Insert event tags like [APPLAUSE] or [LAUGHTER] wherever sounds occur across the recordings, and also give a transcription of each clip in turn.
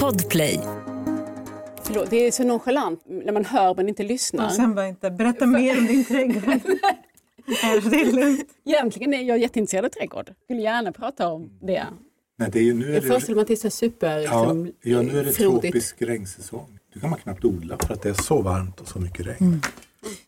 Podplay. Förlåt, det är så nonchalant när man hör men inte lyssnar. Och sen bara inte, berätta mer om din trädgård. [LAUGHS] Nej, det är lugnt. Egentligen är jag jätteintresserad av trädgård. Skulle gärna prata om det. Men det är ju, nu är Jag det, föreställer mig att det är så super ja, liksom, ja, nu är det frodigt. tropisk regnsäsong. Nu kan man knappt odla för att det är så varmt och så mycket regn. Mm.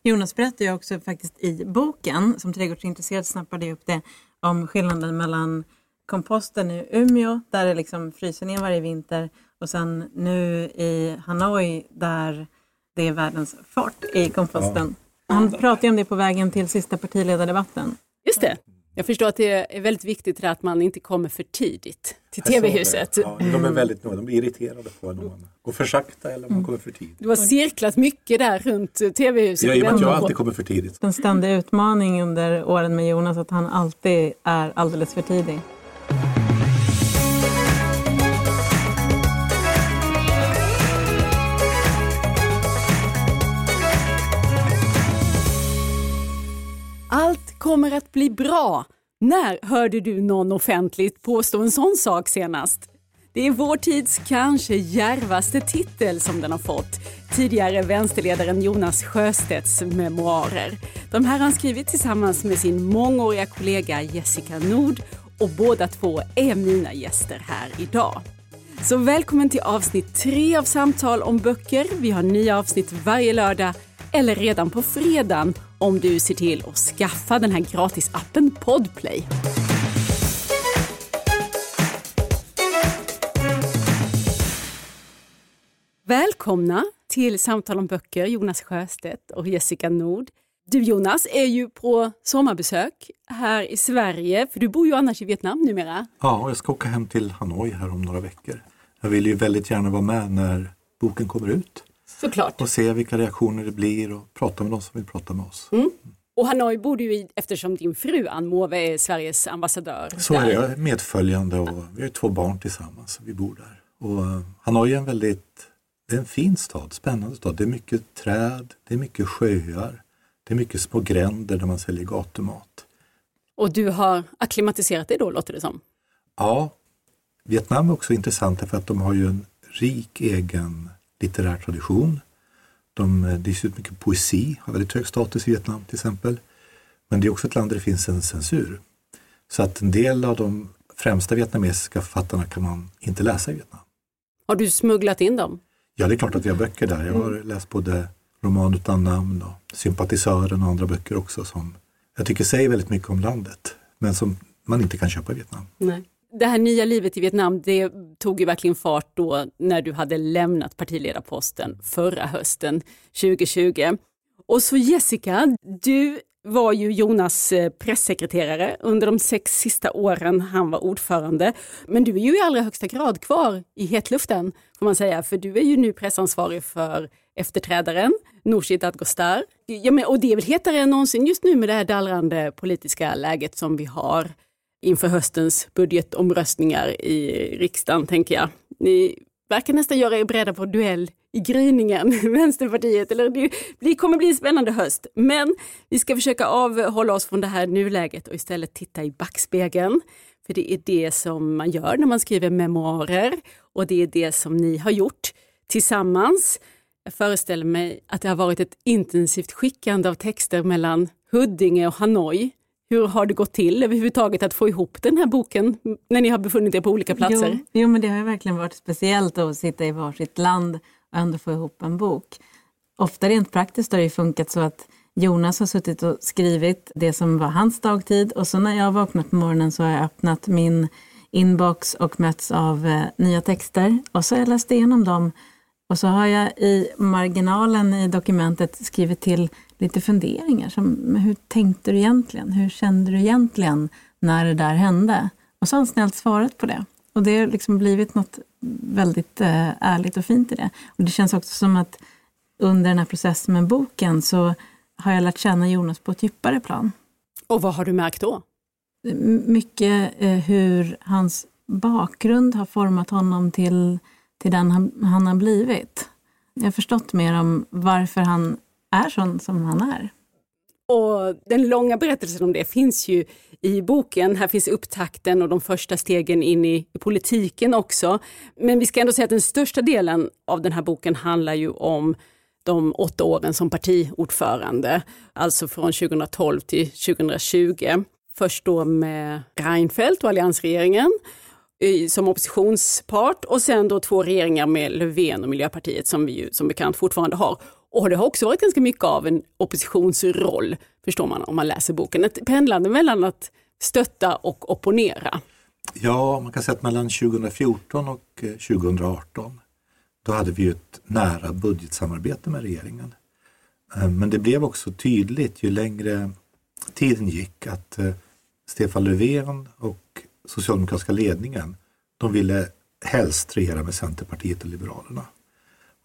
Jonas berättar ju också faktiskt i boken, som trädgårdsintresserad snappade jag upp det, om skillnaden mellan komposten i Umeå, där det liksom fryser ner varje vinter, och sen nu i Hanoi, där det är världens fart i komposten. Han pratade om det på vägen till sista partiledardebatten. Just det. Jag förstår att det är väldigt viktigt att man inte kommer för tidigt till tv-huset. Ja, de är väldigt noga. De blir irriterade på om man går för sakta eller om Mm. man kommer för tidigt. Du har cirklat mycket där runt tv-huset. Ja, i och med att jag alltid kommer för tidigt. En ständig utmaning under åren med Jonas att han alltid är alldeles för tidig. Allt kommer att bli bra. När hörde du någon offentligt påstå en sån sak senast? Det är vår tids kanske djärvaste titel som den har fått. Tidigare vänsterledaren Jonas Sjöstedts memoarer. De här har han skrivit tillsammans med sin mångåriga kollega Jessica Nord och båda två är mina gäster här idag. Så välkommen till avsnitt tre av Samtal om böcker. Vi har nya avsnitt varje lördag eller redan på fredagen om du ser till att skaffa den här gratisappen Podplay. Välkomna till Samtal om böcker, Jonas Sjöstedt och Jessica Nord. Du Jonas är ju på sommarbesök här i Sverige, för du bor ju annars i Vietnam numera. Ja, och jag ska åka hem till Hanoi här om några veckor. Jag vill ju väldigt gärna vara med när boken kommer ut Såklart. och se vilka reaktioner det blir och prata med de som vill prata med oss. Mm. Och Hanoi bor du i eftersom din fru Ann Måwe är Sveriges ambassadör. Så där. är jag medföljande och vi har två barn tillsammans. Vi bor där. Och eh, Hanoi är en väldigt, det är en fin stad, spännande stad. Det är mycket träd, det är mycket sjöar, det är mycket små gränder där man säljer gatumat. Och du har akklimatiserat dig då låter det som. Ja, Vietnam är också intressant därför att de har ju en rik egen litterär tradition. De, eh, det ges ut mycket poesi, har väldigt hög status i Vietnam till exempel. Men det är också ett land där det finns en censur. Så att en del av de främsta vietnamesiska författarna kan man inte läsa i Vietnam. Har du smugglat in dem? Ja, det är klart att vi har böcker där. Jag har läst både Roman utan namn och Sympatisören och andra böcker också som jag tycker säger väldigt mycket om landet, men som man inte kan köpa i Vietnam. Nej. Det här nya livet i Vietnam, det tog ju verkligen fart då när du hade lämnat partiledarposten förra hösten 2020. Och så Jessica, du var ju Jonas eh, pressekreterare under de sex sista åren han var ordförande. Men du är ju i allra högsta grad kvar i hetluften får man säga, för du är ju nu pressansvarig för efterträdaren, Nooshi Dadgostar. Ja, men, och det är väl hetare än någonsin just nu med det här dallrande politiska läget som vi har inför höstens budgetomröstningar i riksdagen, tänker jag. Ni verkar nästan göra er beredda på duell i gryningen, [LAUGHS] Vänsterpartiet. Eller det kommer bli en spännande höst. Men vi ska försöka avhålla oss från det här nuläget och istället titta i backspegeln. För det är det som man gör när man skriver memoarer och det är det som ni har gjort tillsammans. Föreställer mig att det har varit ett intensivt skickande av texter mellan Huddinge och Hanoi. Hur har det gått till överhuvudtaget att få ihop den här boken när ni har befunnit er på olika platser? Jo, jo, men det har verkligen varit speciellt att sitta i varsitt land och ändå få ihop en bok. Ofta rent praktiskt har det funkat så att Jonas har suttit och skrivit det som var hans dagtid och så när jag har vaknat på morgonen så har jag öppnat min inbox och mötts av eh, nya texter och så har jag läst igenom dem och så har jag i marginalen i dokumentet skrivit till lite funderingar som hur tänkte du egentligen? Hur kände du egentligen när det där hände? Och så har han snällt svarat på det. Och det har liksom blivit något väldigt eh, ärligt och fint i det. Och det känns också som att under den här processen med boken så har jag lärt känna Jonas på ett djupare plan. Och vad har du märkt då? Mycket eh, hur hans bakgrund har format honom till, till den han, han har blivit. Jag har förstått mer om varför han är sån som han är. Och den långa berättelsen om det finns ju i boken. Här finns upptakten och de första stegen in i politiken också. Men vi ska ändå säga att den största delen av den här boken handlar ju om de åtta åren som partiordförande, alltså från 2012 till 2020. Först då med Reinfeldt och alliansregeringen som oppositionspart och sen då två regeringar med Löfven och Miljöpartiet som vi ju som bekant fortfarande har. Och det har också varit ganska mycket av en oppositionsroll, förstår man om man läser boken. Ett pendlande mellan att stötta och opponera. Ja, man kan säga att mellan 2014 och eh, 2018 då hade vi ett nära budgetsamarbete med regeringen. Eh, men det blev också tydligt ju längre tiden gick att eh, Stefan Löfven och socialdemokratiska ledningen, de ville helst regera med Centerpartiet och Liberalerna.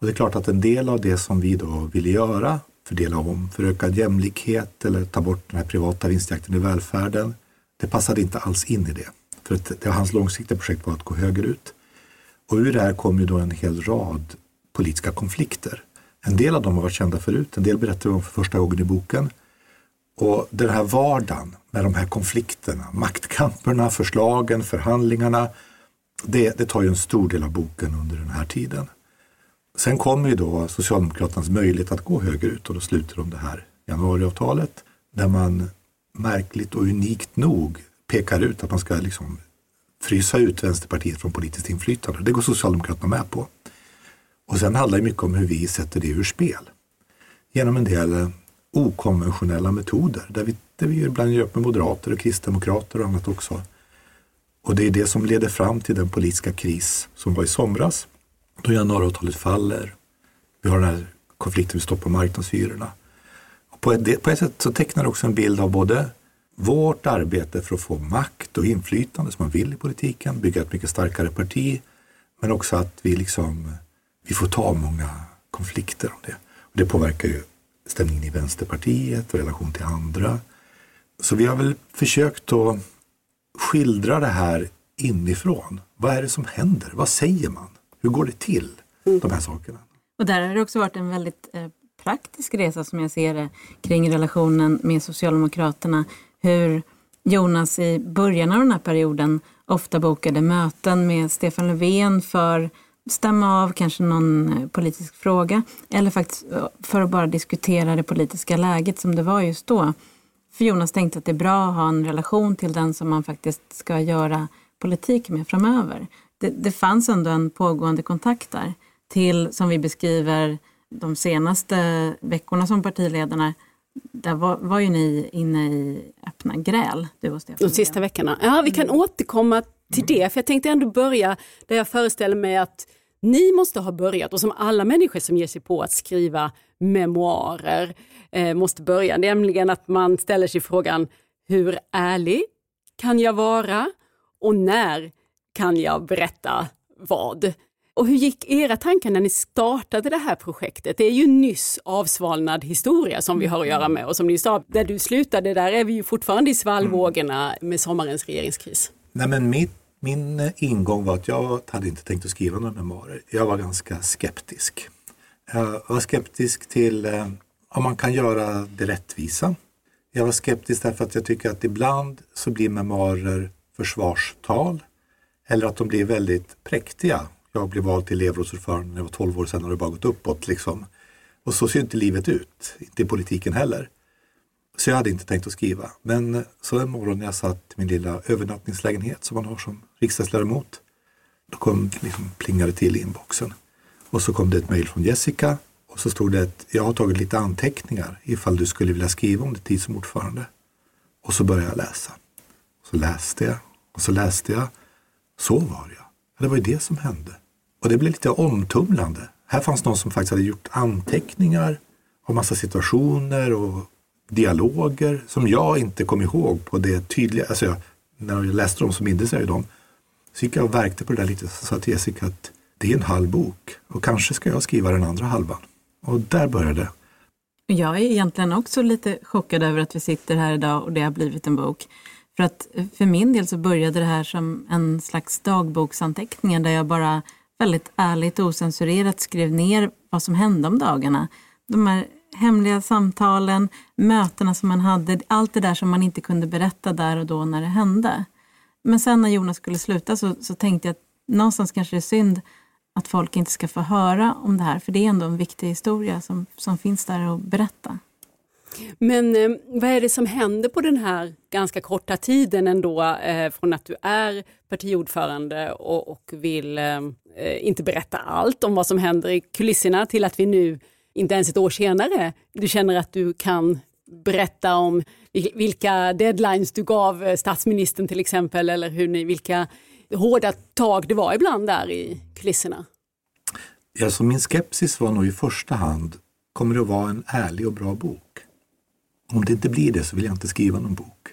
Och det är klart att en del av det som vi då ville göra, fördela om för ökad jämlikhet eller ta bort den här privata vinstjakten i välfärden, det passade inte alls in i det. För att det, hans långsiktiga projekt var att gå högerut. Och ur det här kom ju då en hel rad politiska konflikter. En del av dem har varit kända förut, en del berättar vi om för första gången i boken. Och den här vardagen med de här konflikterna, maktkamperna, förslagen, förhandlingarna, det, det tar ju en stor del av boken under den här tiden. Sen kommer ju då Socialdemokraternas möjlighet att gå högerut och då sluter de det här januariavtalet där man märkligt och unikt nog pekar ut att man ska liksom frysa ut Vänsterpartiet från politiskt inflytande. Det går Socialdemokraterna med på. Och sen handlar det mycket om hur vi sätter det ur spel. Genom en del okonventionella metoder där vi, där vi ibland gör upp med moderater och kristdemokrater och annat också. Och det är det som leder fram till den politiska kris som var i somras då januariavtalet faller. Vi har den här konflikten vi stoppar marknadshyrorna. Och på, ett, på ett sätt så tecknar det också en bild av både vårt arbete för att få makt och inflytande som man vill i politiken, bygga ett mycket starkare parti, men också att vi liksom vi får ta många konflikter om det. Och det påverkar ju stämningen i Vänsterpartiet och relation till andra. Så vi har väl försökt att skildra det här inifrån. Vad är det som händer? Vad säger man? Hur går det till? Mm. De här sakerna. Och där har det också varit en väldigt eh, praktisk resa som jag ser det kring relationen med Socialdemokraterna. Hur Jonas i början av den här perioden ofta bokade möten med Stefan Löfven för stämma av kanske någon eh, politisk fråga eller faktiskt eh, för att bara diskutera det politiska läget som det var just då. För Jonas tänkte att det är bra att ha en relation till den som man faktiskt ska göra politik med framöver. Det, det fanns ändå en pågående kontakt där till, som vi beskriver, de senaste veckorna som partiledarna där var, var ju ni inne i öppna gräl, du och Stefan. De sista veckorna. Ja, vi kan mm. återkomma till det, för jag tänkte ändå börja där jag föreställer mig att ni måste ha börjat och som alla människor som ger sig på att skriva memoarer eh, måste börja, nämligen att man ställer sig frågan hur ärlig kan jag vara och när kan jag berätta vad? Och hur gick era tankar när ni startade det här projektet? Det är ju nyss avsvalnad historia som vi har att göra med och som ni sa, där du slutade där är vi ju fortfarande i svallvågorna med sommarens regeringskris. Nej men mitt min eh, ingång var att jag hade inte tänkt att skriva några memoarer. Jag var ganska skeptisk. Jag var skeptisk till eh, om man kan göra det rättvisa. Jag var skeptisk därför att jag tycker att ibland så blir memoarer försvarstal eller att de blir väldigt präktiga. Jag blev vald till elevrådsordförande när jag var 12 år sedan har det bara gått uppåt. Liksom. Och så ser inte livet ut, inte i politiken heller. Så jag hade inte tänkt att skriva. Men eh, så en morgon när jag satt i min lilla övernattningslägenhet som man har som riksdagsledamot. Då kom liksom plingade till i inboxen. Och så kom det ett mejl från Jessica och så stod det att jag har tagit lite anteckningar ifall du skulle vilja skriva om din tid som ordförande. Och så började jag läsa. Så läste jag och så läste jag. Så var jag. Det var ju det som hände. Och det blev lite omtumlande. Här fanns någon som faktiskt hade gjort anteckningar om massa situationer och dialoger som jag inte kom ihåg på det tydliga. Alltså jag, när jag läste dem så mindes jag ju dem. Så gick jag och verkte på det där lite och sa till Jessica att det är en halv bok och kanske ska jag skriva den andra halvan. Och där började det. Jag är egentligen också lite chockad över att vi sitter här idag och det har blivit en bok. För att för min del så började det här som en slags dagboksanteckningar där jag bara väldigt ärligt och osensurerat skrev ner vad som hände om dagarna. De här hemliga samtalen, mötena som man hade, allt det där som man inte kunde berätta där och då när det hände. Men sen när Jonas skulle sluta så, så tänkte jag att någonstans kanske det är synd att folk inte ska få höra om det här, för det är ändå en viktig historia som, som finns där att berätta. Men eh, vad är det som händer på den här ganska korta tiden ändå eh, från att du är partiordförande och, och vill eh, eh inte berätta allt om vad som händer i kulisserna till att vi nu, inte ens ett år senare, du känner att du kan berätta om vilka deadlines du gav eh, statsministern till exempel eller hur ni, vilka hårda tag det var ibland där i kulisserna? Alltså min skepsis var nog i första hand, kommer det att vara en ärlig och bra bok? Om det inte blir det så vill jag inte skriva någon bok.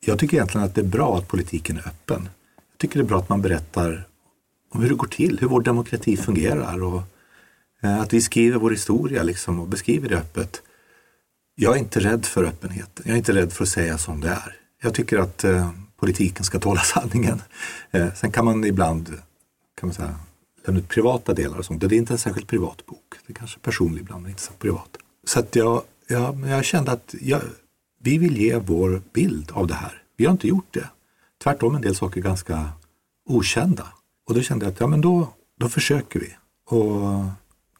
Jag tycker egentligen att det är bra att politiken är öppen. Jag tycker det är bra att man berättar om hur det går till, hur vår demokrati fungerar och eh, att vi skriver vår historia liksom och beskriver det öppet. Jag är inte rädd för öppenhet. Jag är inte rädd för att säga som det är. Jag tycker att eh, politiken ska tåla [LAUGHS] sanningen. Eh, sen kan man ibland kan man säga, lämna ut privata delar och sånt. Det är inte en särskilt privat bok. Det är kanske personlig ibland men inte så privat. Så att jag, jag, jag kände att jag, vi vill ge vår bild av det här. Vi har inte gjort det. Tvärtom en del saker ganska okända. Och då kände jag att ja, men då, då försöker vi. Och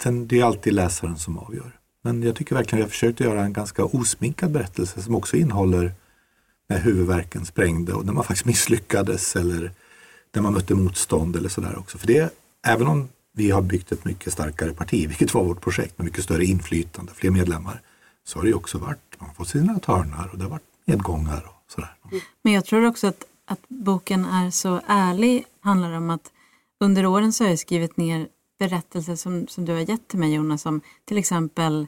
sen, det är alltid läsaren som avgör. Men jag tycker verkligen att jag försökte göra en ganska osminkad berättelse som också innehåller när huvudvärken sprängde och när man faktiskt misslyckades eller när man mötte motstånd eller sådär också. För det, även om vi har byggt ett mycket starkare parti, [LAUGHS] vilket var vårt projekt med mycket större inflytande, fler medlemmar, så har det också varit, man har fått sina törnar och det har varit nedgångar och sådär. Men jag tror också att, att boken är så ärlig, handlar om att under åren så har jag skrivit ner berättelser som, som du har gett till mig Jonas, om till exempel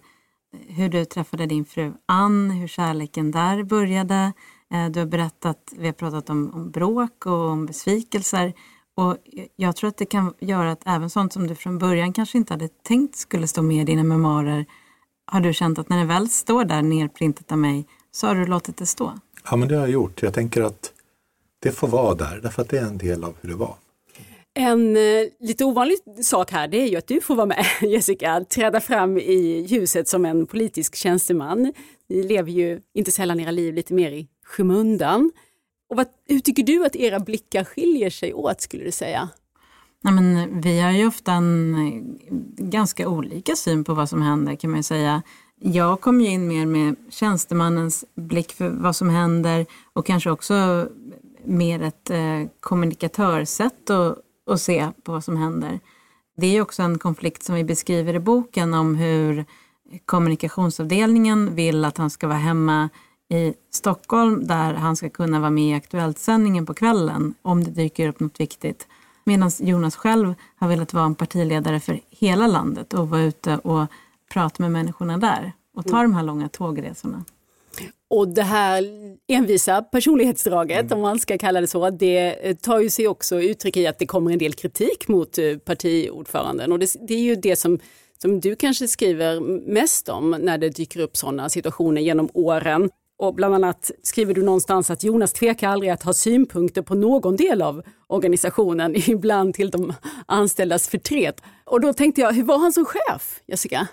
eh, hur du träffade din fru Ann, hur kärleken där började. Eh, du har berättat, vi har pratat om, om bråk och om besvikelser. Och jag tror att det kan göra att även sånt som du från början kanske inte hade tänkt skulle stå med i dina memoarer, har du känt att när det väl står där nerprintat av mig, så har du låtit det stå? Ja, men det har jag gjort. Jag tänker att det får vara där, därför att det är en del av hur det var. En eh, lite ovanlig sak här det är ju att du får vara med [LAUGHS] Jessica, träda fram i ljuset som en politisk tjänsteman. Ni lever ju inte sällan era liv lite mer i skymundan. Och vad, hur tycker du att era blickar skiljer sig åt skulle du säga? Nej, men vi har ju ofta en eh, ganska olika syn på vad som händer kan man ju säga. Jag kom ju in mer med tjänstemannens blick för vad som händer och kanske också mer ett eh, kommunikatörsätt och, och se på vad som händer. Det är också en konflikt som vi beskriver i boken om hur kommunikationsavdelningen vill att han ska vara hemma i Stockholm där han ska kunna vara med i Aktuellt-sändningen på kvällen om det dyker upp något viktigt. Medan Jonas själv har velat vara en partiledare för hela landet och vara ute och prata med människorna där och ta de här långa tågresorna. Och det här envisa personlighetsdraget, mm. om man ska kalla det så, det eh, tar ju sig också uttryck i att det kommer en del kritik mot eh, partiordföranden. Och det, det är ju det som, som du kanske skriver mest om när det dyker upp sådana situationer genom åren. Och bland annat skriver du någonstans att Jonas tvekar aldrig att ha synpunkter på någon del av organisationen, [LAUGHS] ibland till de anställdas förtret. Och då tänkte jag, hur var han som chef, Jessica?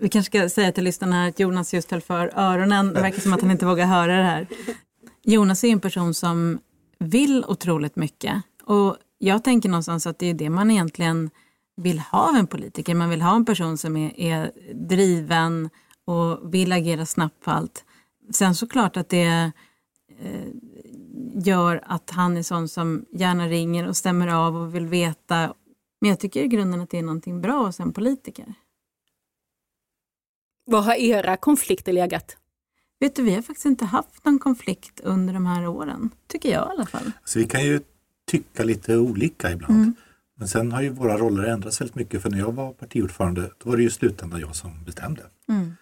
Vi kanske ska säga till lyssnarna här att Jonas just höll för öronen. Det verkar som att han inte vågar höra det här. Jonas är en person som vill otroligt mycket. Och jag tänker någonstans att det är det man egentligen vill ha av en politiker. Man vill ha en person som är, är driven och vill agera snabbt på allt. Sen såklart att det eh, gör att han är sån som gärna ringer och stämmer av och vill veta. Men jag tycker i grunden att det är någonting bra hos en politiker. Vad har era konflikter legat? Vet du, vi har faktiskt inte haft någon konflikt under de här åren. Tycker jag i alla fall. Så vi kan ju tycka lite olika ibland. Mm. Men sen har ju våra roller ändrats väldigt mycket. För när jag var partiordförande, då var det ju slutändan jag som bestämde. Mm.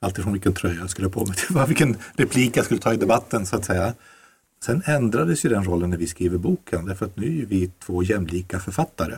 Alltifrån vilken tröja jag skulle ha på mig till [LAUGHS] vilken replik jag skulle ta i debatten så att säga. Sen ändrades ju den rollen när vi skriver boken därför att nu är vi två jämlika författare.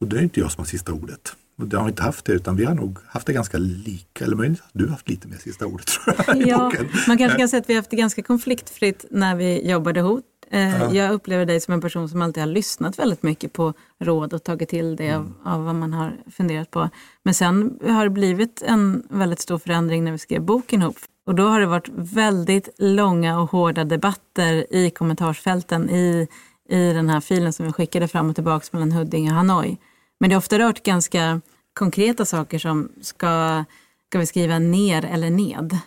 Och det är inte jag som har sista ordet. Det har inte haft det utan vi har nog haft det ganska lika, eller möjligt du har haft lite mer sista ordet tror jag. Ja, man kanske kan säga att vi har haft det ganska konfliktfritt när vi jobbade ihop Eh, Jag upplever dig som en person som alltid har lyssnat väldigt mycket på råd och tagit till det av, av vad man har funderat på. Men sen har det blivit en väldigt stor förändring när vi skrev boken ihop. Och då har det varit väldigt långa och hårda debatter i kommentarsfälten i, i den här filen som vi skickade fram och tillbaka mellan Huddinge och Hanoi. Men det har ofta rört ganska konkreta saker som ska, ska vi skriva ner eller ned.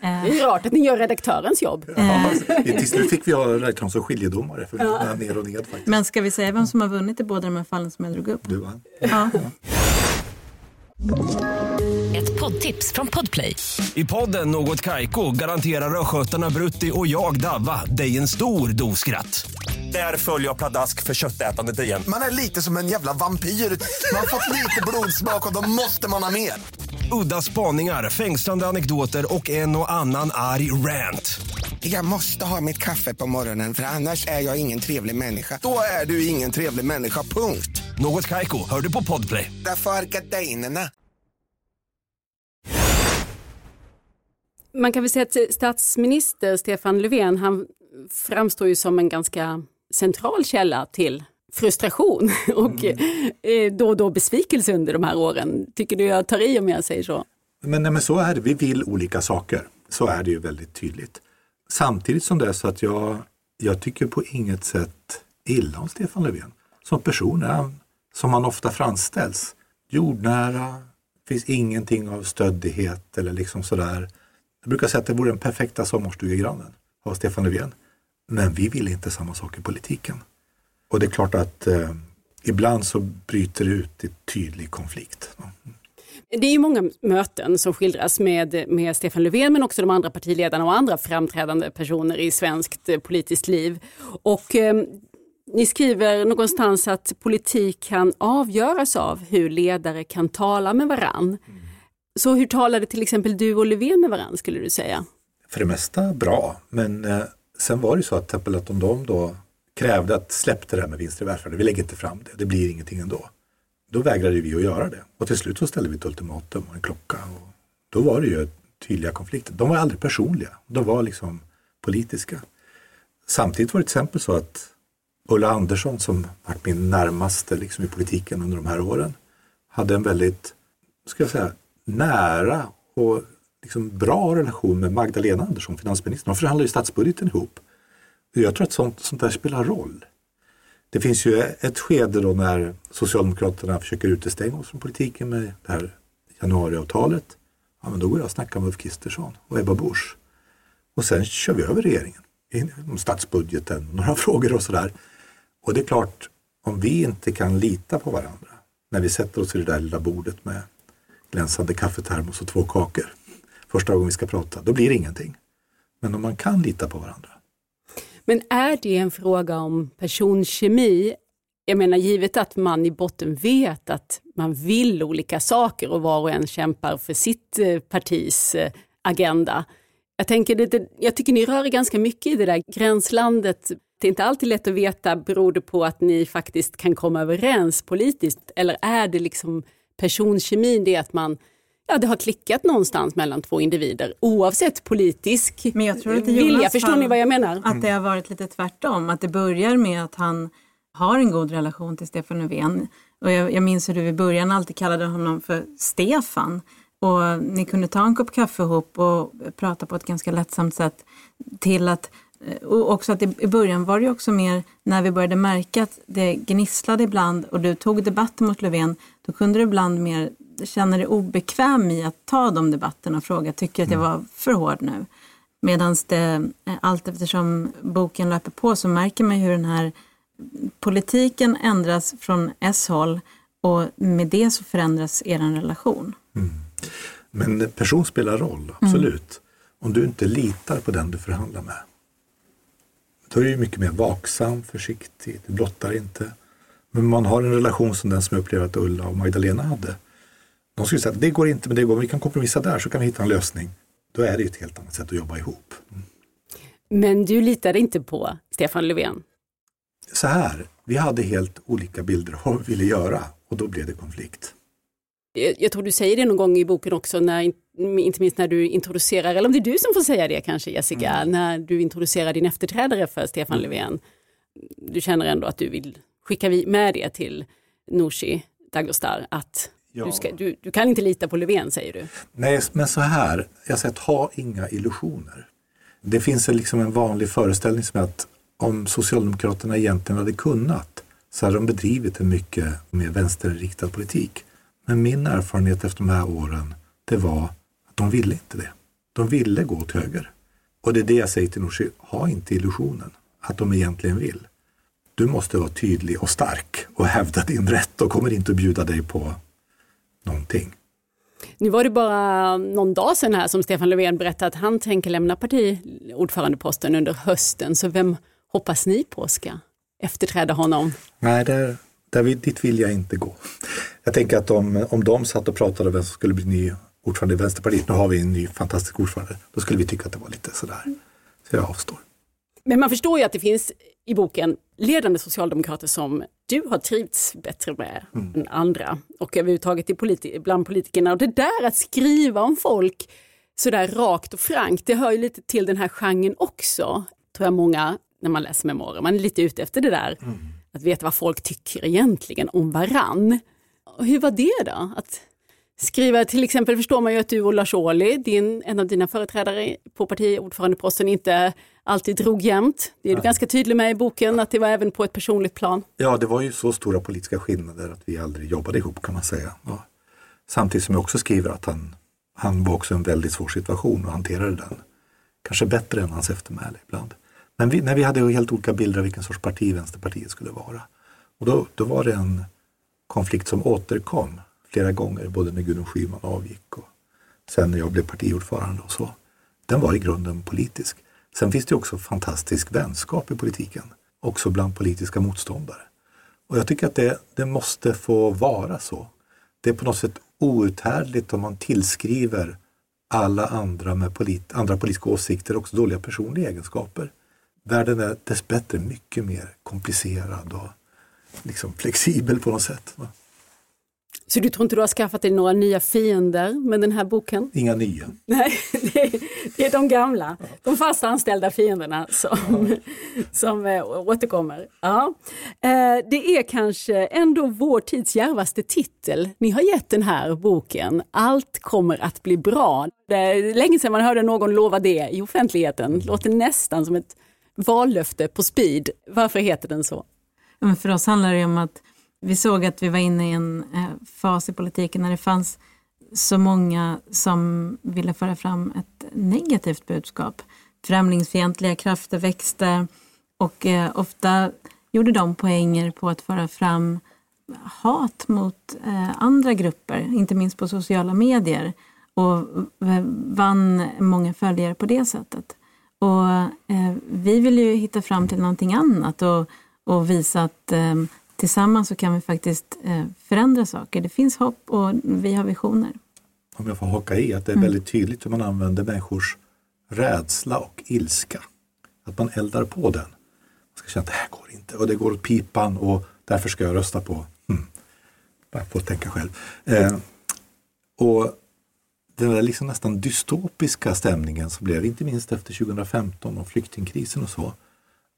Det är rart att ni gör redaktörens jobb. Ja, till slut fick vi ha redaktörn som skiljedomare för ja. ner och ned faktiskt. Men ska vi säga vem som har vunnit i båda de här fallen som jag drog upp? Du vann. Ja. Ett poddtips från Podplay. I podden Något Kaiko garanterar östgötarna Brutti och jag, Davva, dig en stor dos skratt. Där följer jag pladask för köttätandet igen. Man är lite som en jävla vampyr. Man har fått lite blodsmak och då måste man ha mer. Udda spaningar, fängslande anekdoter och en och annan arg rant. Jag måste ha mitt kaffe på morgonen för annars är jag ingen trevlig människa. Då är du ingen trevlig människa, punkt. Något Kaiko, hör du på Podplay. Därför är gardinerna. Man kan väl säga att statsminister Stefan Löfven, han framstår ju som en ganska central källa till frustration [LAUGHS] och mm. då och då besvikelse under de här åren. Tycker du jag tar i om jag säger så? Men, nej, men så är det, vi vill olika saker. Så är det ju väldigt tydligt. Samtidigt som det är så att jag, jag tycker på inget sätt illa om Stefan Löfven. Som person är han, som han ofta framställs, jordnära, finns ingenting av stöddighet eller liksom sådär. Jag brukar säga att det vore den perfekta sommarstugegrannen av Stefan Löfven. Men vi vill inte samma sak i politiken. Och det är klart att eh, ibland så bryter det ut i tydlig konflikt. Det är ju många möten som skildras med, med Stefan Löfven men också de andra partiledarna och andra framträdande personer i svenskt eh, politiskt liv. Och eh, ni skriver någonstans att politik kan avgöras av hur ledare kan tala med varann. Så hur talade till exempel du och Löfven med varann skulle du säga? För det mesta bra, men eh, sen var det så att, att om de då krävde att släpp det där med vinster i välfärden, vi lägger inte fram det, det blir ingenting ändå. Då vägrade vi att göra det och till slut så ställde vi ett ultimatum och en klocka. Och då var det ju tydliga konflikter. De var aldrig personliga, de var liksom politiska. Samtidigt var det till exempel så att Ulla Andersson som varit min närmaste liksom, i politiken under de här åren hade en väldigt, ska jag säga, nära och liksom bra relation med Magdalena Andersson, finansministern. De förhandlar ju statsbudgeten ihop. Jag tror att sånt, sånt där spelar roll. Det finns ju ett skede då när Socialdemokraterna försöker utestänga oss från politiken med det här januariavtalet. Ja, men då går jag och snackar med Ulf Kristersson och Ebba Busch. Och sen kör vi över regeringen. Om statsbudgeten, några [LAUGHS] frågor och sådär. Och det är klart, om vi inte kan lita på varandra när vi sätter oss i det där lilla bordet med glänsande kaffetermos och två kakor första gången vi ska prata, då blir det ingenting. Men om man kan lita på varandra. Men är det en fråga om personkemi? Jag menar givet att man i botten vet att man vill olika saker och var och en kämpar för sitt eh, partis eh, agenda. Jag, tänker det, jag tycker ni rör ganska mycket i det där gränslandet. Det är inte alltid lätt att veta, beror det på att ni faktiskt kan komma överens politiskt eller är det liksom personkemin, det att man ja, det har klickat någonstans mellan två individer oavsett politisk Men jag tror att vilja. Förstår ni vad jag menar? Att det har varit lite tvärtom, att det börjar med att han har en god relation till Stefan Löfven. Och jag, jag minns hur du i början alltid kallade honom för Stefan. Och ni kunde ta en kopp kaffe ihop och prata på ett ganska lättsamt sätt till att och också att i början var det också mer när vi började märka att det gnisslade ibland och du tog debatten mot Löfven, då kunde du ibland mer känna dig obekväm i att ta de debatterna och fråga, tycker att jag var för hård nu? Medan det, allt eftersom boken löper på så märker man hur den här politiken ändras från S-håll och med det så förändras er relation. Mm. Men person spelar roll, absolut. Mm. Om du inte litar på den du förhandlar med då är du mycket mer vaksam, försiktig, du blottar inte. Men man har en relation som den som jag upplever att Ulla och Magdalena hade. De skulle säga att det går inte, men det går, vi kan kompromissa där så kan vi hitta en lösning. Då är det ett helt annat sätt att jobba ihop. Mm. Men du litade inte på Stefan Löfven? Så här, vi hade helt olika bilder av vad vi ville göra och då blev det konflikt. Jag, jag tror du säger det någon gång i boken också, när, inte minst när du introducerar, eller om det är du som får säga det kanske Jessica, mm. när du introducerar din efterträdare för Stefan mm. Löfven. Du känner ändå att du vill skicka med det till Nooshi Dagostar att ja. du, ska, du, du, kan inte lita på Löfven säger du. Nej, men så här, jag säger att ha inga illusioner. Det finns liksom en vanlig föreställning som är att om Socialdemokraterna egentligen hade kunnat så hade de bedrivit en mycket mer vänsterriktad politik. Men min erfarenhet efter de här åren, det var att de ville inte det. De ville gå åt höger. Och det är det jag säger till Nooshi, ha inte illusionen att de egentligen vill. Du måste vara tydlig och stark och hävda din rätt och kommer inte att bjuda dig på någonting. Nu var det bara någon dag sedan här som Stefan Löfven berättade att han tänker lämna partiordförandeposten under hösten. Så vem hoppas ni på ska efterträda honom? Nej, där, där vill, dit vill jag inte gå. Jag tänker att om, om de satt och pratade om vem som skulle bli ny ordförande i Vänsterpartiet, nu har vi en ny fantastisk ordförande, då skulle vi tycka att det var lite sådär. Så jag avstår. Men man förstår ju att det finns i boken ledande socialdemokrater som du har trivts bättre med mm. än andra och överhuvudtaget i politi bland politikerna. Och det där att skriva om folk sådär rakt och frankt, det hör ju lite till den här genren också, tror jag många när man läser memoarer. Man är lite ute efter det där, mm. att veta vad folk tycker egentligen om varann. Och hur var det då? Att skriva, till exempel förstår man ju att du och Lars Ohly, din, en av dina företrädare på partiordförandeposten, inte alltid drog jämnt. Det är du ganska tydlig med i boken, att det var även på ett personligt plan. Ja, det var ju så stora politiska skillnader att vi aldrig jobbade ihop kan man säga. Ja. Samtidigt som jag också skriver att han, han var också en väldigt svår situation och hanterade den. Kanske bättre än hans eftermäle ibland. Men vi, när vi hade helt olika bilder av vilken sorts parti Vänsterpartiet skulle vara. Och då, då var det en konflikt som återkom flera gånger, både när Gudrun Schyman avgick och sen när jag blev partiordförande och så. Den var i grunden politisk. Sen finns det också fantastisk vänskap i politiken, också bland politiska motståndare. Och jag tycker att det, det måste få vara så. Det är på något sätt outhärdligt om man tillskriver alla andra med polit, andra politiska åsikter också dåliga personliga egenskaper. Världen är dessbättre mycket mer komplicerad och liksom flexibel på något sätt. Så du tror inte du har skaffat dig några nya fiender med den här boken? Inga nya. Nej, det är, det är de gamla, ja. de fast anställda fienderna som, ja. som äh, återkommer. Ja. Äh, det är kanske ändå vår tids djärvaste titel ni har gett den här boken. Allt kommer att bli bra. Det är länge sedan man hörde någon lova det i offentligheten. Det låter nästan som ett vallöfte på speed. Varför heter den så? Men för oss handlar det om att vi såg att vi var inne i en eh, fas i politiken när det fanns så många som ville föra fram ett negativt budskap. Främlingsfientliga krafter växte och eh, ofta gjorde de poänger på att föra fram hat mot eh, andra grupper, inte minst på sociala medier och vann många följare på det sättet. Och eh, Vi vill ju hitta fram till någonting annat och, och visa att eh, tillsammans så kan vi faktiskt eh, förändra saker. Det finns hopp och vi har visioner. Om jag får haka i, att det är mm. väldigt tydligt hur man använder människors rädsla och ilska. Att man eldar på den. Man ska känna att det här går inte och det går åt pipan och därför ska jag rösta på. Hmm. Jag får tänka själv. Eh, och den där liksom nästan dystopiska stämningen som blev, inte minst efter 2015 och flyktingkrisen och så.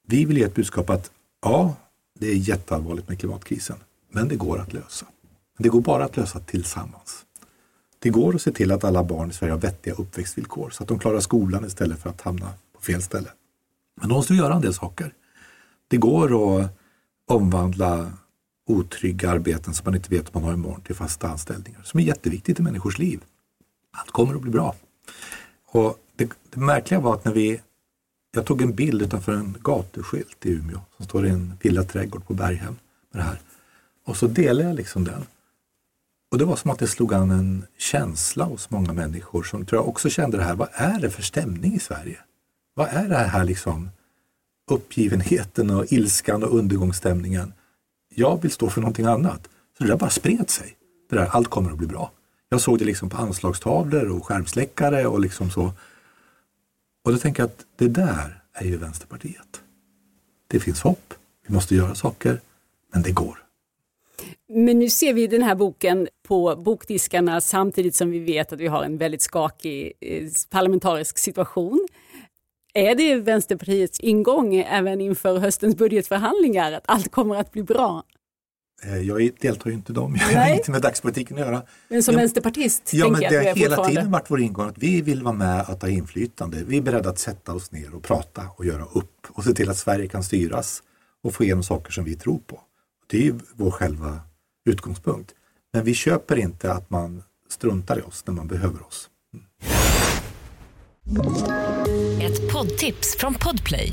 Vi vill ge ett budskap att ja, det är jätteallvarligt med klimatkrisen, men det går att lösa. Det går bara att lösa tillsammans. Det går att se till att alla barn i Sverige har vettiga uppväxtvillkor så att de klarar skolan istället för att hamna på fel ställe. Men då måste vi göra en del saker. Det går att omvandla otrygga arbeten som man inte vet om man har imorgon till fasta anställningar som är jätteviktigt i människors liv. Allt kommer att bli bra. Och det, det märkliga var att när vi jag tog en bild utanför en gatuskylt i Umeå som står i en villaträdgård på Berghem. Med det här. Och så delade jag liksom den. Och det var som att det slog an en känsla hos många människor som tror jag också kände det här. Vad är det för stämning i Sverige? Vad är det här liksom uppgivenheten och ilskan och undergångsstämningen? Jag vill stå för någonting annat. Så det där bara spred sig. Det där, allt kommer att bli bra. Jag såg det liksom på anslagstavlor och skärmsläckare och liksom så. Och då tänker jag att det där är ju Vänsterpartiet. Det finns hopp, vi måste göra saker, men det går. Men nu ser vi den här boken på bokdiskarna samtidigt som vi vet att vi har en väldigt skakig eh, parlamentarisk situation. Är det Vänsterpartiets ingång även inför höstens budgetförhandlingar att allt kommer att bli bra? Eh, jag deltar ju inte i dem, [LAUGHS] jag har inget med dagspolitiken att göra. Men som vänsterpartist Ja, men det har hela tiden varit vår ingång att vi vill vara med att ha inflytande. Vi är beredda att sätta oss ner och prata och göra upp och se till att Sverige kan styras och få igenom saker som vi tror på. Det är ju vår själva utgångspunkt. Men vi köper inte att man struntar i oss när man behöver oss. Ett poddtips från Podplay.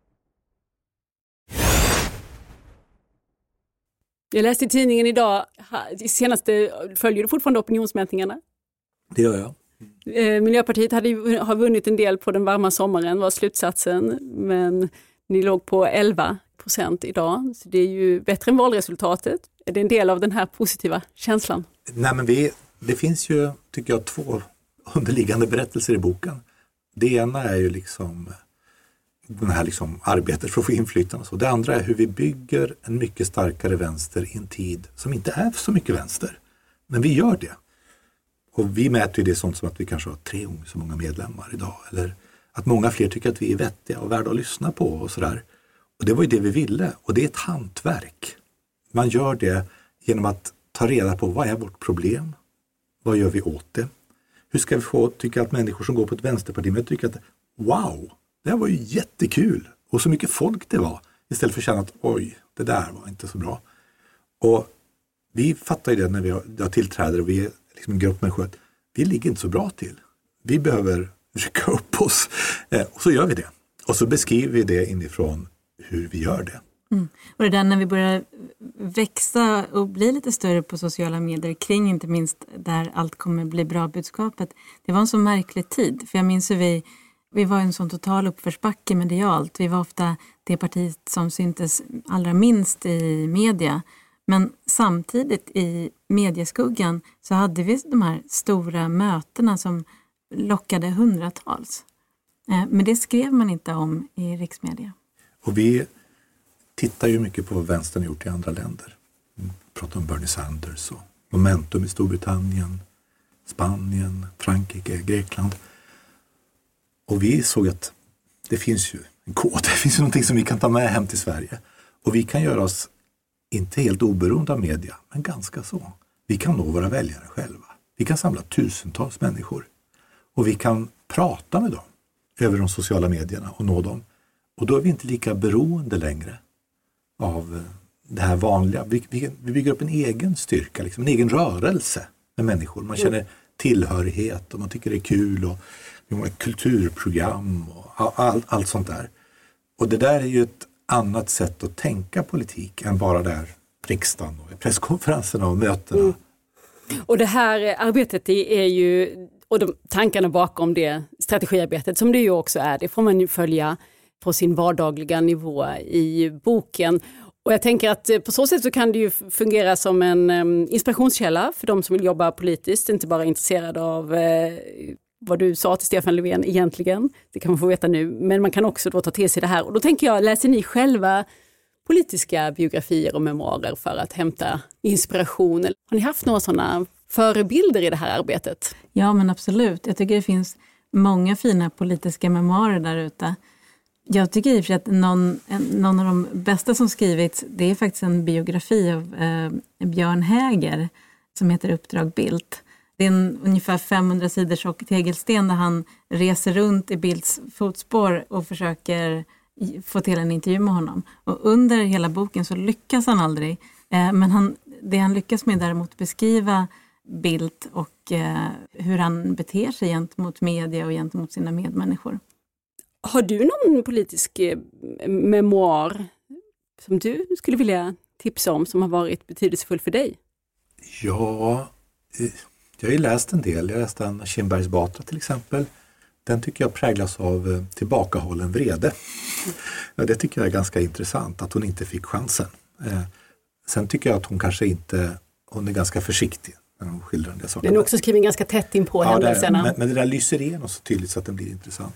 Jag läste i tidningen idag, senaste, följer du fortfarande opinionsmätningarna? Det gör jag. Eh, Miljöpartiet hade, har vunnit en del på den varma sommaren var slutsatsen, men ni låg på 11 procent idag. Så det är ju bättre än valresultatet. Är det en del av den här positiva känslan? Nej, men vi, det finns ju, tycker jag, två underliggande berättelser i boken. Det ena är ju liksom det här liksom arbetet för att få inflytande. och Så. Det andra är hur vi bygger en mycket starkare vänster i en tid som inte är så mycket vänster. Men vi gör det. Och vi mäter ju det sånt som att vi kanske har tre gånger så många medlemmar idag. Eller att många fler tycker att vi är vettiga och värda att lyssna på och sådär. Och det var ju det vi ville. Och det är ett hantverk. Man gör det genom att ta reda på vad är vårt problem? Vad gör vi åt det? Hur ska vi få tycka att människor som går på ett vänsterparti tycker att wow, det här var ju jättekul och så mycket folk det var istället för att känna att oj, det där var inte så bra. Och vi fattar ju det när vi har, jag tillträder och vi är liksom en grupp människor att vi ligger inte så bra till. Vi behöver [LAUGHS] rycka upp oss eh, och så gör vi det. Och så beskriver vi det inifrån hur vi gör det. Mm. Och det där när vi börjar växa och bli lite större på sociala medier kring inte minst där allt kommer bli bra-budskapet. Det var en så märklig tid. För jag minns hur vi, vi var i en sån total uppförsbacke medialt. Vi var ofta det partiet som syntes allra minst i media. Men samtidigt i medieskuggan så hade vi de här stora mötena som lockade hundratals. Eh, men det skrev man inte om i riksmedia. Och vi tittar ju mycket på vad vänstern har gjort i andra länder. Vi pratar om Bernie Sanders och Momentum i Storbritannien, Spanien, Frankrike, Grekland. Och vi såg att det finns ju en kod, [LAUGHS] det finns ju någonting som vi kan ta med hem till Sverige. Och vi kan göra oss, inte helt oberoende av media, men ganska så. Vi kan nå våra väljare själva. Vi kan samla tusentals människor. Och vi kan prata med dem över de sociala medierna och nå dem. Och då är vi inte lika beroende längre av eh, det här vanliga. Vi, vi, vi bygger upp en egen styrka, liksom, en egen rörelse med människor. Man känner tillhörighet och man tycker det är kul och kulturprogram och all, all, allt sånt där. Och det där är ju ett annat sätt att tänka politik än bara där riksdagen och presskonferenserna och mötena. Mm. Och det här arbetet det är ju, och de tankarna bakom det strategiarbetet som det ju också är, det får man ju följa på sin vardagliga nivå i boken. Och jag tänker att eh, på så sätt så kan det ju fungera som en ehm, inspirationskälla för de som vill jobba politiskt, inte bara intresserade av eh, vad du sa till Stefan Löfven egentligen, det kan man få veta nu, men man kan också då ta till sig det här. Och då tänker jag, läser ni själva politiska biografier och memoarer för att hämta inspiration? Har ni haft några sådana förebilder i det här arbetet? Ja, men absolut. Jag tycker det finns många fina politiska memoarer där ute. Jag tycker i och för sig att någon, någon av de bästa som skrivits, det är faktiskt en biografi av eh, Björn Häger som heter Uppdrag Bildt. Det är en ungefär 500 sidor tjock tegelsten där han reser runt i Bildts fotspår och försöker få till en intervju med honom. Och under hela boken så lyckas han aldrig. Eh, men han, det han lyckas med däremot beskriva Bildt och eh, hur han beter sig gentemot media och gentemot sina medmänniskor. Har du någon politisk eh, memoar som du skulle vilja tipsa om som har varit betydelsefull för dig? Ja, eh, Jag har ju läst en del. Jag läste en Kinbergs Batra till exempel. Den tycker jag präglas av eh, tillbakahållen vrede. Ja, det tycker jag är ganska intressant att hon inte fick chansen. Eh, sen tycker jag att hon kanske inte, hon är ganska försiktig när hon skildrar en del saker. Den är också skriven ganska tätt in på Ja, händelserna. men, men det där lyser igenom så tydligt så att den blir intressant.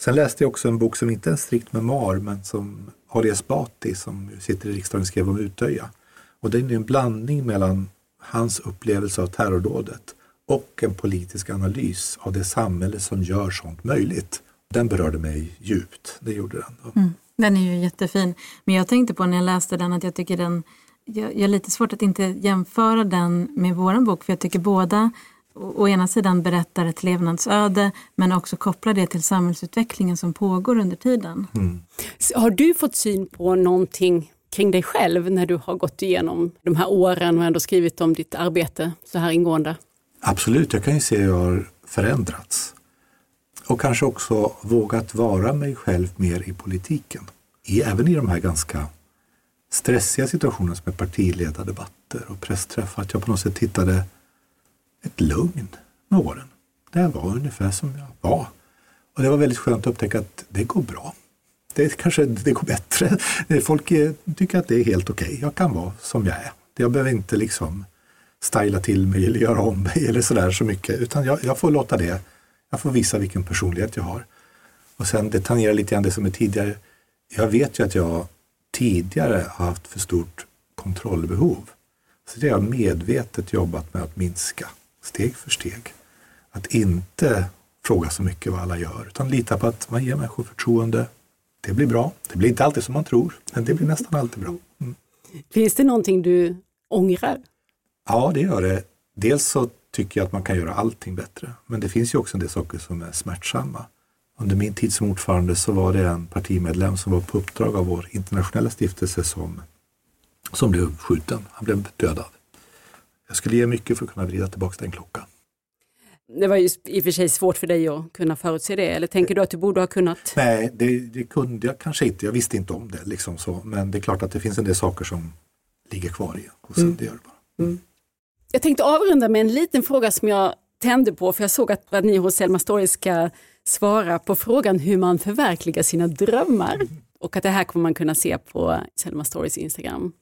Sen läste jag också en bok som inte är en strikt memoar men som Ali Esbati som sitter i riksdagen skrev om Utöja. Och det är en blandning mellan hans upplevelse av terrordådet och en politisk analys av det samhälle som gör sånt möjligt. Den berörde mig djupt, det gjorde den. Mm. Den är ju jättefin. Men jag tänkte på när jag läste den att jag tycker den, jag, jag har lite svårt att inte jämföra den med våran bok för jag tycker båda å å ena sidan berättar ett levnadsöde men också kopplar det till samhällsutvecklingen som pågår under tiden. Har du fått syn på någonting kring dig själv när du har gått igenom de här åren och ändå skrivit om ditt arbete så här ingående? Absolut, jag kan ju se hur jag har förändrats. Och kanske också vågat vara mig själv mer i politiken. I, även i de här ganska stressiga situationerna som är partiledardebatter och pressträffar. Att jag på något sätt hittade ett lugn med åren. Där jag var ungefär som jag var. Och det var väldigt skönt att upptäcka att det går bra. Det kanske det går bättre. [LAUGHS] Folk eh, tycker att det är helt okej. Jag kan vara som jag är. Jag behöver inte liksom styla till mig eller göra om mig eller sådär så mycket. Utan jag, jag får låta det. Jag får visa vilken personlighet jag har. Och sen det tangerar lite grann det som är tidigare. Jag vet ju att jag tidigare har haft för stort kontrollbehov. Så det har jag medvetet jobbat med att minska steg för steg. Att inte fråga så mycket vad alla gör utan lita på att man ger människor förtroende. Det blir bra. Det blir inte alltid som man tror, men det blir nästan alltid bra. Mm. Finns det någonting du ångrar? Ja, det gör det. Dels så tycker jag att man kan göra allting bättre, men det finns ju också en del saker som är smärtsamma. Under min tid som ordförande så var det en partimedlem som var på uppdrag av vår internationella stiftelse som, som blev skjuten. Han blev dödad. Jag skulle ge mycket för att kunna vrida tillbaka den klockan. Det var ju i och för sig svårt för dig att kunna förutse det, eller tänker du att du borde ha kunnat? Nej, det, det kunde jag kanske inte. Jag visste inte om det. Liksom så. Men det är klart att det finns en del saker som ligger kvar i och sen det gör det bara. Jag tänkte avrunda med en liten fråga som jag tände på, för jag såg att, ni hos Selma Story ska svara på frågan hur man förverkligar sina drömmar. Och att det här kommer man kunna se på Selma Storys Instagram.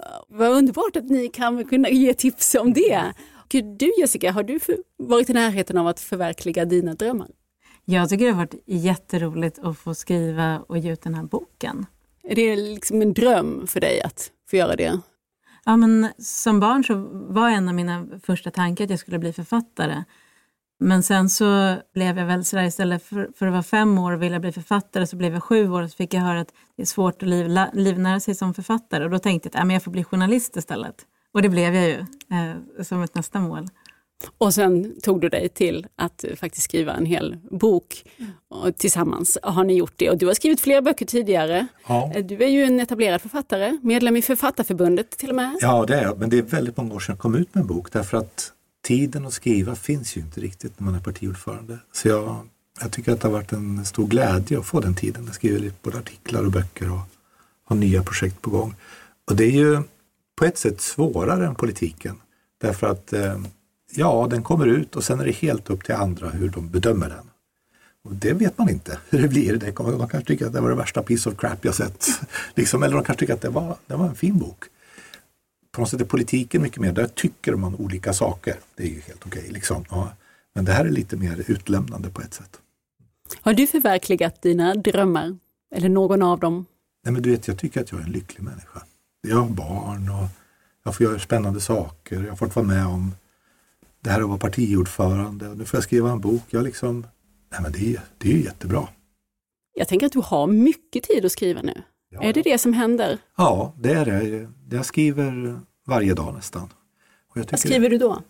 Uh, Vad underbart att ni kan kunna ge tips om det. Och Du Jessica, har du varit i närheten av att förverkliga dina drömmar? Jag tycker det har varit jätteroligt att få skriva och ge ut den här boken. Är det liksom en dröm för dig att få göra det? Ja, men som barn så var en av mina första tankar att jag skulle bli författare. Men sen så blev jag väl sådär istället för, för att vara fem år och vilja bli författare så blev jag sju år och så fick jag höra att det är svårt att liv, la- livnära sig som författare. Och då tänkte jag att äh, men jag får bli journalist istället. Och det blev jag ju eh, som ett nästa mål. Och sen tog du dig till att faktiskt skriva en hel bok. Och tillsammans har ni gjort det. Och du har skrivit flera böcker tidigare. Ja. Eh, Du är ju en etablerad författare, medlem i Författarförbundet till och med. Ja, det är jag. Men det är väldigt många år sedan jag kom ut med en bok därför att tiden att skriva finns ju inte riktigt när man är partiordförande. Så jag, jag tycker att det har varit en stor glädje att få den tiden. Jag skriver både artiklar och böcker och har nya projekt på gång. Och det är ju på ett sätt svårare än politiken. Därför att eh, ja, den kommer ut och sen är det helt upp till andra hur de bedömer den. Och det vet man inte [LAUGHS] hur det blir. Det kommer, de kanske tycker att det var det värsta piece of crap jag sett. [LAUGHS] liksom, eller de kanske tycker att det var, det var en fin bok på något sätt är politiken mycket mer, där tycker man olika saker. Det är ju helt okej. liksom. ja. Men det här är lite mer utlämnande på ett sätt. Har du förverkligat dina drömmar? Eller någon av dem? Nej, men du vet, jag tycker att jag är en lycklig människa. Jag har barn och jag får göra spännande saker. Jag har fått vara med om det här att vara partiordförande. Nu får jag skriva en bok. Jag liksom, nej, men det, är, det är ju jättebra. Jag tänker att du har mycket tid att skriva nu. Ja, Är det det som händer? Ja, det är det. Jag skriver varje dag nästan. Tycker, Vad skriver du då?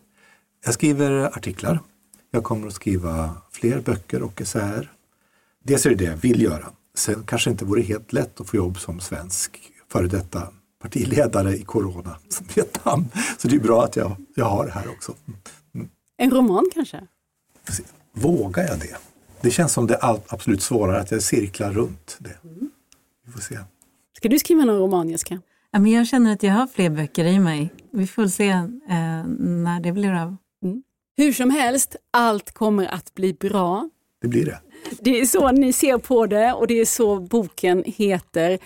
jag skriver artiklar. Jag kommer att skriva fler böcker och essäer. Dels är det det jag vill göra. Sen kanske inte vore helt lätt att få jobb som svensk före detta partiledare i corona som Vietnam. Så det är bra att jag, jag har det här också. En roman kanske? Vågar jag det? Det känns som det absolut svårare att jag cirklar runt det. Vi får se. Ska du skriva någon roman Jessica? Ja, men jag känner att jag har fler böcker i mig. Vi får se eh, när det blir av. Hur som helst, allt kommer att bli bra. Det blir det. Det är så ni ser på det och det är så boken heter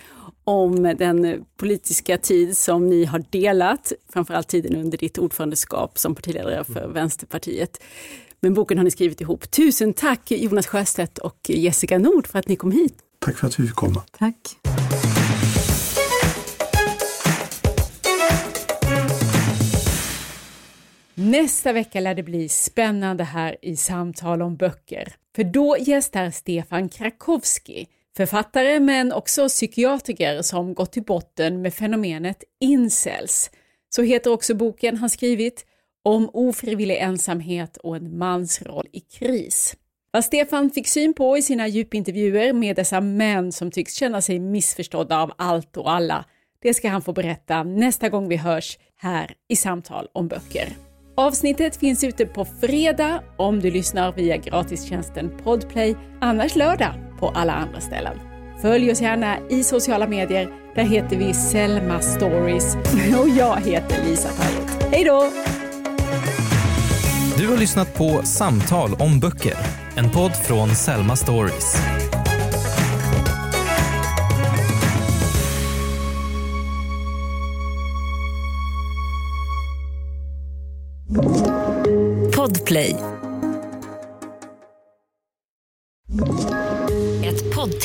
om den politiska tid som ni har delat, framförallt tiden under ditt ordförandeskap som partiledare för Vänsterpartiet. Men boken har ni skrivit ihop. Tusen tack Jonas Sjöstedt och Jessica Nord för att ni kom hit. Tack för att vi fick komma. Tack. Nästa vecka lär det bli spännande här i Samtal om böcker. För då gästar Stefan Krakowski, författare men också psykiatriker som gått till botten med fenomenet incels. Så heter också boken han skrivit om ofrivillig ensamhet och en mans roll i kris. Vad Stefan fick syn på i sina djupintervjuer med dessa män som tycks känna sig missförstådda av allt och alla, det ska han få berätta nästa gång vi hörs här i Samtal om böcker. Avsnittet finns ute på fredag om du lyssnar via gratistjänsten Podplay, annars lördag på alla andra ställen. Följ oss gärna i sociala medier. Där heter vi Selma Stories [LAUGHS] och jag heter Lisa Pajot. Hej då! Du har lyssnat på Samtal om böcker, en podd från Selma Stories. Podplay.